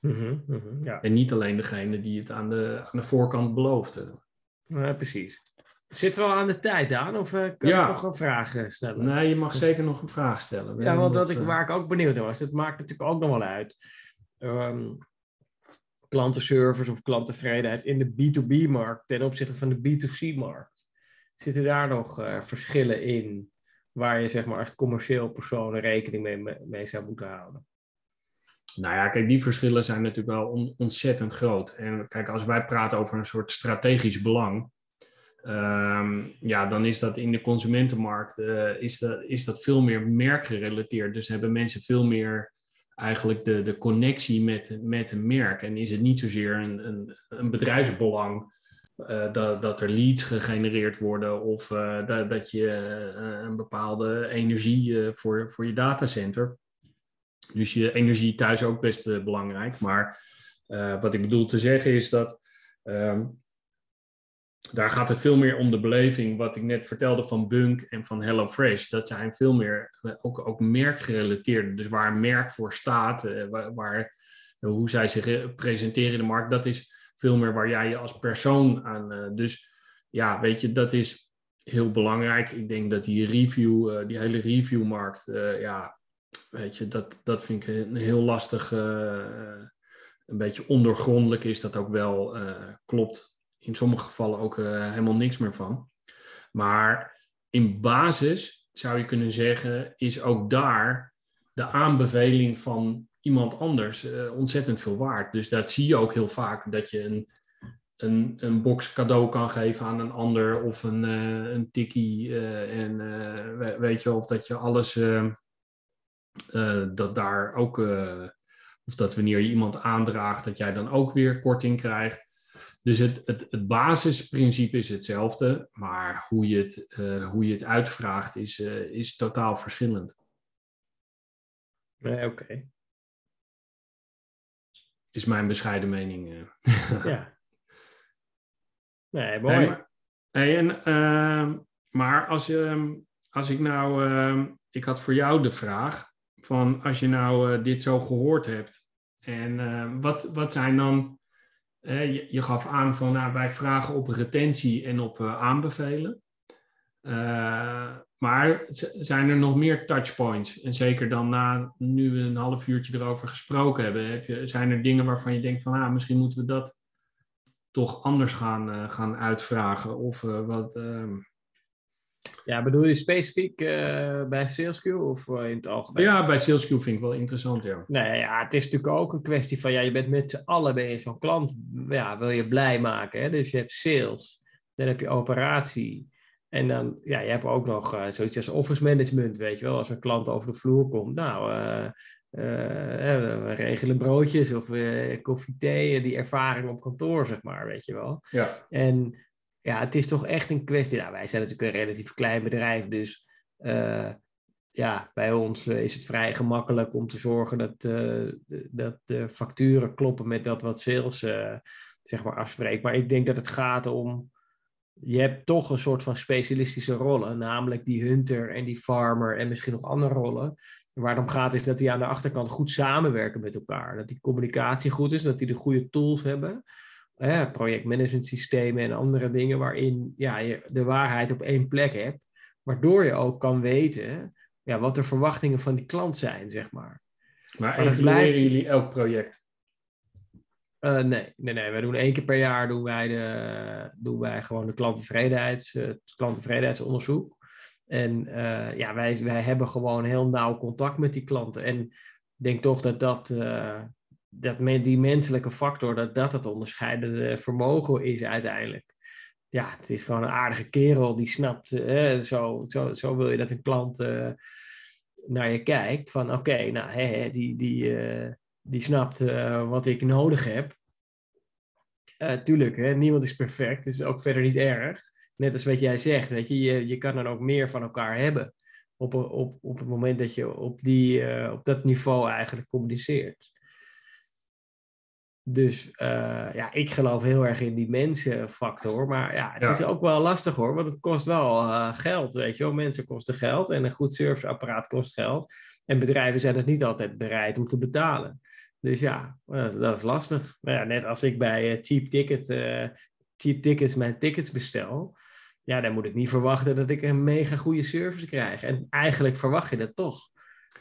Mm -hmm, ja. En niet alleen degene die het aan de, aan de voorkant beloofde. Ja, precies. Zitten we al aan de tijd, Daan? Of uh, kan ja. nog een vraag eh, stellen? Nee, je mag zeker nog een vraag stellen. ja, want dat ik, eh, waar ik ook benieuwd naar was, het maakt natuurlijk ook nog wel uit. Um, klantenservice of klanttevredenheid in de B2B-markt ten opzichte van de B2C-markt. Zitten daar nog uh, verschillen in waar je zeg maar, als commercieel persoon rekening mee, mee zou moeten houden? Nou ja, kijk, die verschillen zijn natuurlijk wel ontzettend groot. En kijk, als wij praten over een soort strategisch belang, Ehm, ja, dan is dat in de consumentenmarkt uh, is, dat, is dat veel meer merkgerelateerd. Dus hebben mensen veel meer eigenlijk de, de connectie met, met een merk. En is het niet zozeer een, een, een bedrijfsbelang uh, dat, dat er leads gegenereerd worden of uh, dat, dat je een bepaalde energie voor, voor je datacenter. Dus je energie thuis ook best belangrijk. Maar wat ik bedoel te zeggen is dat. Ehm, daar gaat het veel meer om de beleving, wat ik net vertelde van Bunk en van HelloFresh. Dat zijn veel meer eh, ook, ook merkgerelateerd. Dus waar een merk voor staat, eh, waar, waar, hoe zij zich presenteren in de markt, dat is veel meer waar jij je als persoon aan. Dus ja, weet je, dat is heel belangrijk. Ik denk dat die review, die hele reviewmarkt, ja, weet je, dat, dat vind ik een heel lastig, een beetje ondergrondelijk is dat ook wel, klopt in sommige gevallen ook uh, helemaal niks meer van. Maar in basis zou je kunnen zeggen, is ook daar de aanbeveling van iemand anders uh, ontzettend veel waard. Dus dat zie je ook heel vaak, dat je een, een, een box cadeau kan geven aan een ander of een, uh, een tikkie. en weet je, of dat je alles, dat daar ook, of dat wanneer je iemand aandraagt, dat jij dan ook weer korting krijgt. Dus het, het, het basisprincipe is hetzelfde, maar hoe je het, uh, hoe je het uitvraagt is, uh, is totaal verschillend. Nee, oké. Is mijn bescheiden mening. Uh. ja. Nee, mooi. Nee, maar, en, ehm, maar als, ehm, als ik nou, ehm, ik had voor jou de vraag van als je nou dit zo gehoord hebt en wat, wat zijn dan je, je, gaf aan van nou, wij vragen op retentie en op uh, aanbevelen. Uh, maar zijn er nog meer touchpoints? En zeker dan na nu we een half uurtje erover gesproken hebben, heb je, zijn er dingen waarvan je denkt van ah, misschien moeten we dat toch anders gaan, uh, gaan uitvragen? Of wat, ehm, ja, bedoel je specifiek uh, bij SalesQ of uh, in het algemeen? Ja, bij SalesQ vind ik wel interessant, ja. Nee, ja, het is natuurlijk ook een kwestie van, ja, je bent met z'n allen ben je zo'n klant, ja, wil je blij maken. Hè? Dus je hebt sales, dan heb je operatie. En dan, ja, je hebt ook nog uh, zoiets als office management, weet je wel. Als een klant over de vloer komt, nou, we regelen broodjes of koffie, thee, die ervaring op kantoor, zeg maar, weet je wel. Ja. En ja, het is toch echt een kwestie. Nou, wij zijn natuurlijk een relatief klein bedrijf, dus uh, ja, bij ons eh, is het vrij gemakkelijk om te zorgen dat, uh, dat de facturen kloppen met dat wat sales zeg maar afspreekt. Maar ik denk dat het gaat om, je hebt toch een soort van specialistische rollen, namelijk die hunter en die farmer en misschien nog andere rollen. Waar het om gaat is dat die aan de achterkant goed samenwerken met elkaar. Dat die communicatie goed is, dat die de goede tools hebben projectmanagement systemen en andere dingen waarin ja, je de waarheid op één plek hebt. waardoor je ook kan weten ja, wat de verwachtingen van die klant zijn, zeg maar. Maar Maar evalueren blijft- jullie elk project? Eh, nee, nee, nee. We doen één keer per jaar doen wij, de, doen wij gewoon de klanttevredenheids, eh, het klanttevredenheidsonderzoek. En eh, ja, wij, wij hebben gewoon heel nauw contact met die klanten. En ik denk toch dat, dat, eh, dat die menselijke factor, dat dat het onderscheidende vermogen is uiteindelijk. Ja, het is gewoon een aardige kerel die snapt, eh, zo, zo, zo wil je dat een klant eh, naar je kijkt. Van oké, nou, hè, die, die, eh, die snapt wat ik nodig heb. Tuurlijk, hè, niemand is perfect, is ook verder niet erg. Net als wat jij zegt, weet je, je, je kan dan ook meer van elkaar hebben. Op, op, op het moment dat je op, die, op dat niveau eigenlijk communiceert. Dus eh, ja, ik geloof heel erg in die mensenfactor. Maar ja, het Ja. is ook wel lastig hoor, want het kost wel eh, geld, weet je wel. Mensen kosten geld en een goed serviceapparaat kost geld. En bedrijven zijn het niet altijd bereid om te betalen. Dus ja, dat, dat is lastig. Maar ja, net als ik bij eh, Cheap, Ticket, cheap Tickets mijn tickets bestel, ja, dan moet ik niet verwachten dat ik een mega goede service krijg. En eigenlijk verwacht je dat toch.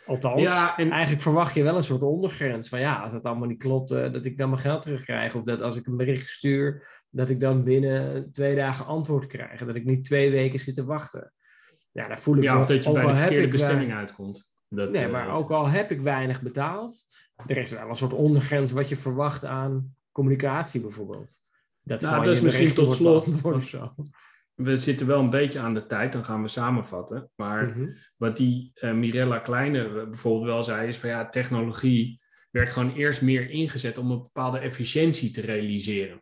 Althans, Ja, en- eigenlijk verwacht je wel een soort ondergrens van ja, als het allemaal niet klopt, eh, dat ik dan mijn geld terugkrijg. Of dat als ik een bericht stuur, dat ik dan binnen twee dagen antwoord krijg. Dat ik niet twee weken zit te wachten. Ja, dan voel ik Ja, me, of dat je bij de verkeerde eh, bestemming uitkomt. Dat, Nee, eh, maar ook al heb ik weinig betaald, er is wel een soort ondergrens wat je verwacht aan communicatie bijvoorbeeld. Dat, Nou, dat is misschien tot slot. of zo. We zitten wel een beetje aan de tijd, dan gaan we samenvatten. Maar Mhm. wat die eh, Mirella Kleine eh, bijvoorbeeld wel zei, is van ja, technologie werd gewoon eerst meer ingezet om een bepaalde efficiëntie te realiseren.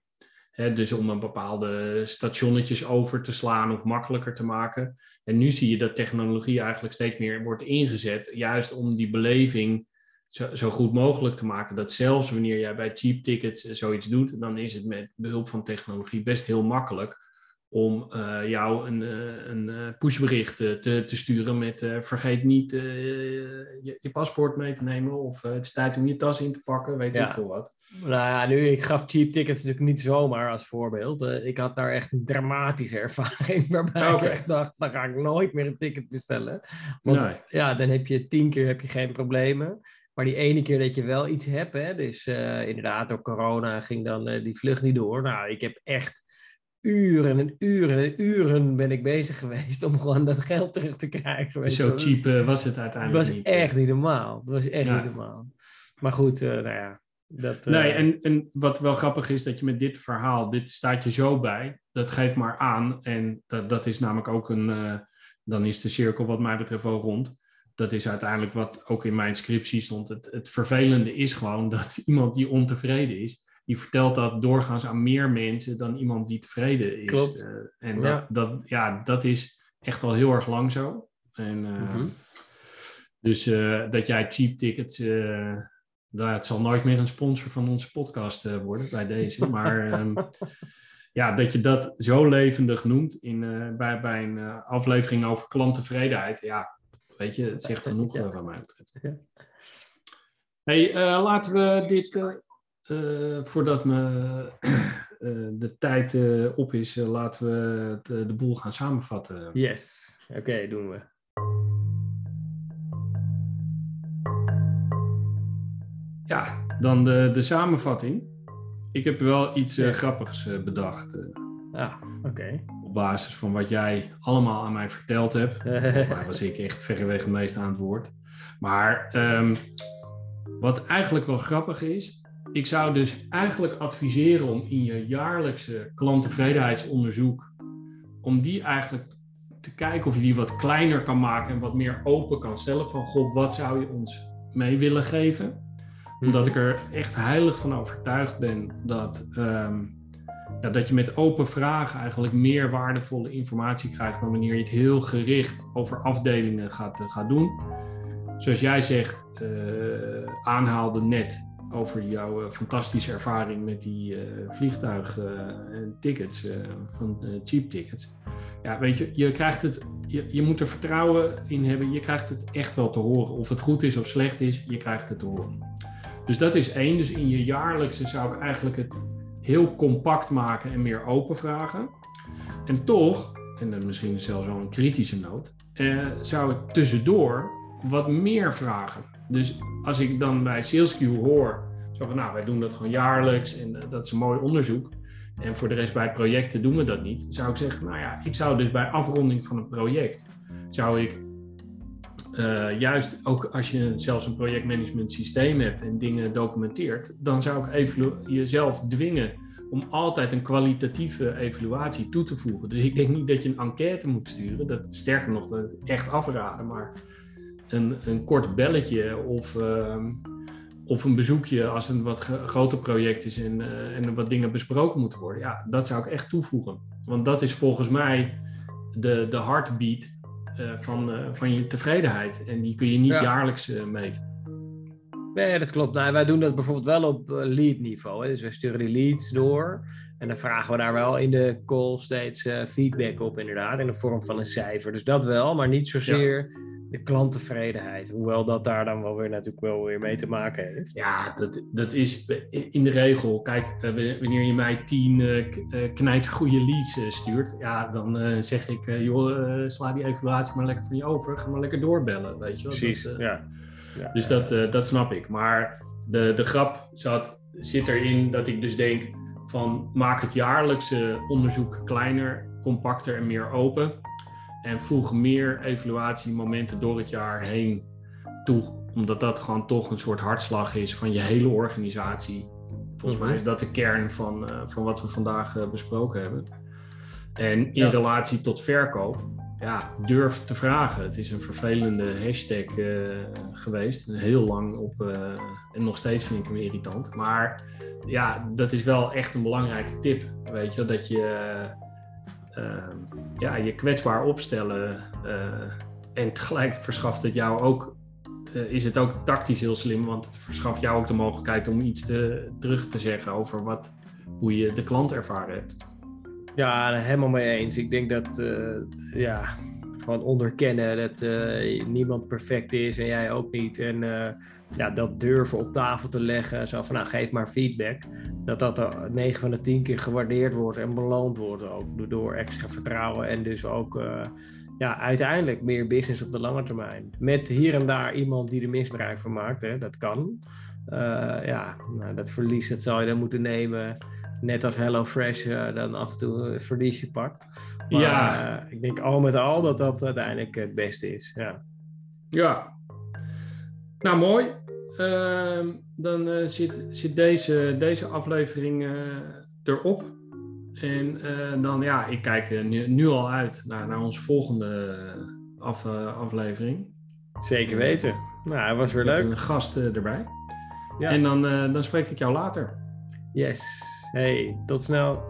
Dus om een bepaalde stationnetjes over te slaan of makkelijker te maken. En nu zie je dat technologie eigenlijk steeds meer wordt ingezet, juist om die beleving zo, zo goed mogelijk te maken. Dat zelfs wanneer jij bij cheap tickets zoiets doet, dan is het met behulp van technologie best heel makkelijk om eh, jou een, eh, een eh, pushbericht te, te sturen met vergeet niet je, je paspoort mee te nemen of het is tijd om je tas in te pakken, weet Ja. ik veel wat. Nou ja, nu, ik gaf cheap tickets natuurlijk niet zomaar als voorbeeld. Ik had daar echt een dramatische ervaring waarbij ik echt dacht, dan ga ik nooit meer een ticket bestellen. Want Nee. ja, dan heb je tien keer heb je geen problemen. Maar die ene keer dat je wel iets hebt, hè, dus inderdaad door corona ging dan die vlucht niet door. Nou, ik heb echt uren en uren en uren ben ik bezig geweest om gewoon dat geld terug te krijgen. Zo wel. cheap eh, was het Het uiteindelijk was niet. echt niet normaal. Het was echt niet normaal. Maar goed, eh, nou ja. Dat, eh, Nee, en, en wat wel grappig is, dat je met dit verhaal, dit staat je zo bij, dat geeft maar aan. En dat, dat is namelijk ook een, eh, dan is de cirkel wat mij betreft wel rond. Dat is uiteindelijk wat ook in mijn scriptie stond. Het, het vervelende is gewoon dat iemand die ontevreden is, die vertelt dat doorgaans aan meer mensen dan iemand die tevreden is. Klopt. Eh, en Ja. dat, dat, ja, dat is echt al heel erg lang zo. En, eh, Mhm. Dus eh, dat jij cheap tickets. nou, het zal nooit meer een sponsor van onze podcast worden bij deze. Maar ehm, ja, dat je dat zo levendig noemt in, bij, bij een aflevering over klanttevredenheid. Ja, weet je, het zegt genoeg Ja. wat mij betreft. Hey, laten we dit, eh, voordat me, eh, de tijd eh, op is, laten we eh, de boel gaan samenvatten. Yes. Oké, doen we. Ja, dan de, de samenvatting. Ik heb wel iets Ja. grappigs bedacht. Ah, oké. op basis van wat jij allemaal aan mij verteld hebt. Mij was ik echt verreweg het meest aan het woord. Maar ehm, wat eigenlijk wel grappig is, ik zou dus eigenlijk adviseren om in je jaarlijkse klanttevredenheidsonderzoek, om die eigenlijk te kijken of je die wat kleiner kan maken en wat meer open kan stellen van, god, wat zou je ons mee willen geven? Omdat ik er echt heilig van overtuigd ben dat, ehm, ja, dat je met open vragen eigenlijk meer waardevolle informatie krijgt dan wanneer je het heel gericht over afdelingen gaat, eh, gaat doen. Zoals jij zegt, eh, aanhaalde net over jouw eh, fantastische ervaring met die vliegtuigtickets van eh, cheap tickets. Ja, weet je, je krijgt het, je, je moet er vertrouwen in hebben. Je krijgt het echt wel te horen. Of het goed is of slecht is, je krijgt het te horen. Dus dat is één. Dus in je jaarlijkse zou ik eigenlijk het heel compact maken en meer open vragen. En toch en dan misschien zelfs wel een kritische noot, uh, zou ik tussendoor wat meer vragen. Dus als ik dan bij SalesQ hoor, zo van nou, wij doen dat gewoon jaarlijks en dat is een mooi onderzoek. En voor de rest bij projecten doen we dat niet. Zou ik zeggen, nou ja, ik zou dus bij afronding van een project, zou ik uh, juist ook als je zelfs een projectmanagement systeem hebt en dingen documenteert, dan zou ik jezelf dwingen om altijd een kwalitatieve evaluatie toe te voegen. Dus ik denk niet dat je een enquête moet sturen, dat sterker nog, dat echt afraden, maar een, een kort belletje of, uh, of een bezoekje als een wat groter project is en, uh, en wat dingen besproken moeten worden. Ja, dat zou ik echt toevoegen. Want dat is volgens mij de, de heartbeat uh, van, uh, van je tevredenheid. En die kun je niet ja. jaarlijks meten. Nee, dat klopt. Nou, wij doen dat bijvoorbeeld wel op lead niveau. Hè. Dus we sturen die leads door. En dan vragen we daar wel in de call steeds feedback op, inderdaad. In de vorm van een cijfer. Dus dat wel, maar niet zozeer... Ja de klanttevredenheid. Hoewel dat daar dan wel weer natuurlijk wel weer mee te maken heeft. Ja, dat, dat is in de regel. Kijk, eh, wanneer je mij tien uh, knijt goede leads stuurt, ja, dan zeg ik, joh, sla die evaluatie maar lekker van je over. Ga maar lekker doorbellen, weet je wel. Precies, dat, ja. ja. Dus dat, dat snap ik. Maar de, de grap zat, zit erin dat ik dus denk van maak het jaarlijkse onderzoek kleiner, compacter en meer open en voeg meer evaluatiemomenten door het jaar heen toe. Omdat dat gewoon toch een soort hartslag is van je hele organisatie. Volgens mij is dat de kern van, uh, van wat we vandaag uh, besproken hebben. En in ja. relatie tot verkoop, ja, durf te vragen. Het is een vervelende hashtag uh, geweest. Heel lang op. en nog steeds vind ik hem irritant. Maar ja, dat is wel echt een belangrijke tip. Weet je, dat je ja, je kwetsbaar opstellen. Eh, en tegelijk verschaft het jou ook, uh, is het ook tactisch heel slim, want het verschaft jou ook de mogelijkheid om iets te, terug te zeggen over wat, hoe je de klant ervaren hebt. Ja, helemaal mee eens. Ik denk dat, uh, ja, gewoon onderkennen dat niemand perfect is en jij ook niet. En ja, dat durven op tafel te leggen, zo van nou geef maar feedback, dat dat 9 van de 10 keer gewaardeerd wordt en beloond wordt ook door extra vertrouwen en dus ook ja, uiteindelijk meer business op de lange termijn. Met hier en daar iemand die er misbruik van maakt, hè, dat kan. Ja, nou, dat verlies dat zou je dan moeten nemen. Net als HelloFresh dan af en toe een verliesje pakt. Maar, ja. ik denk al met al dat dat uiteindelijk het beste is. Ja. Ja, nou, mooi. Uh, dan uh, zit, zit deze, deze aflevering uh, erop. En dan, ja, ik kijk nu, nu, al uit naar, naar onze volgende af, aflevering. Zeker weten. Nou, het was weer Met leuk. een gast erbij. Ja. En dan, dan spreek ik jou later. Yes. Hey, tot snel.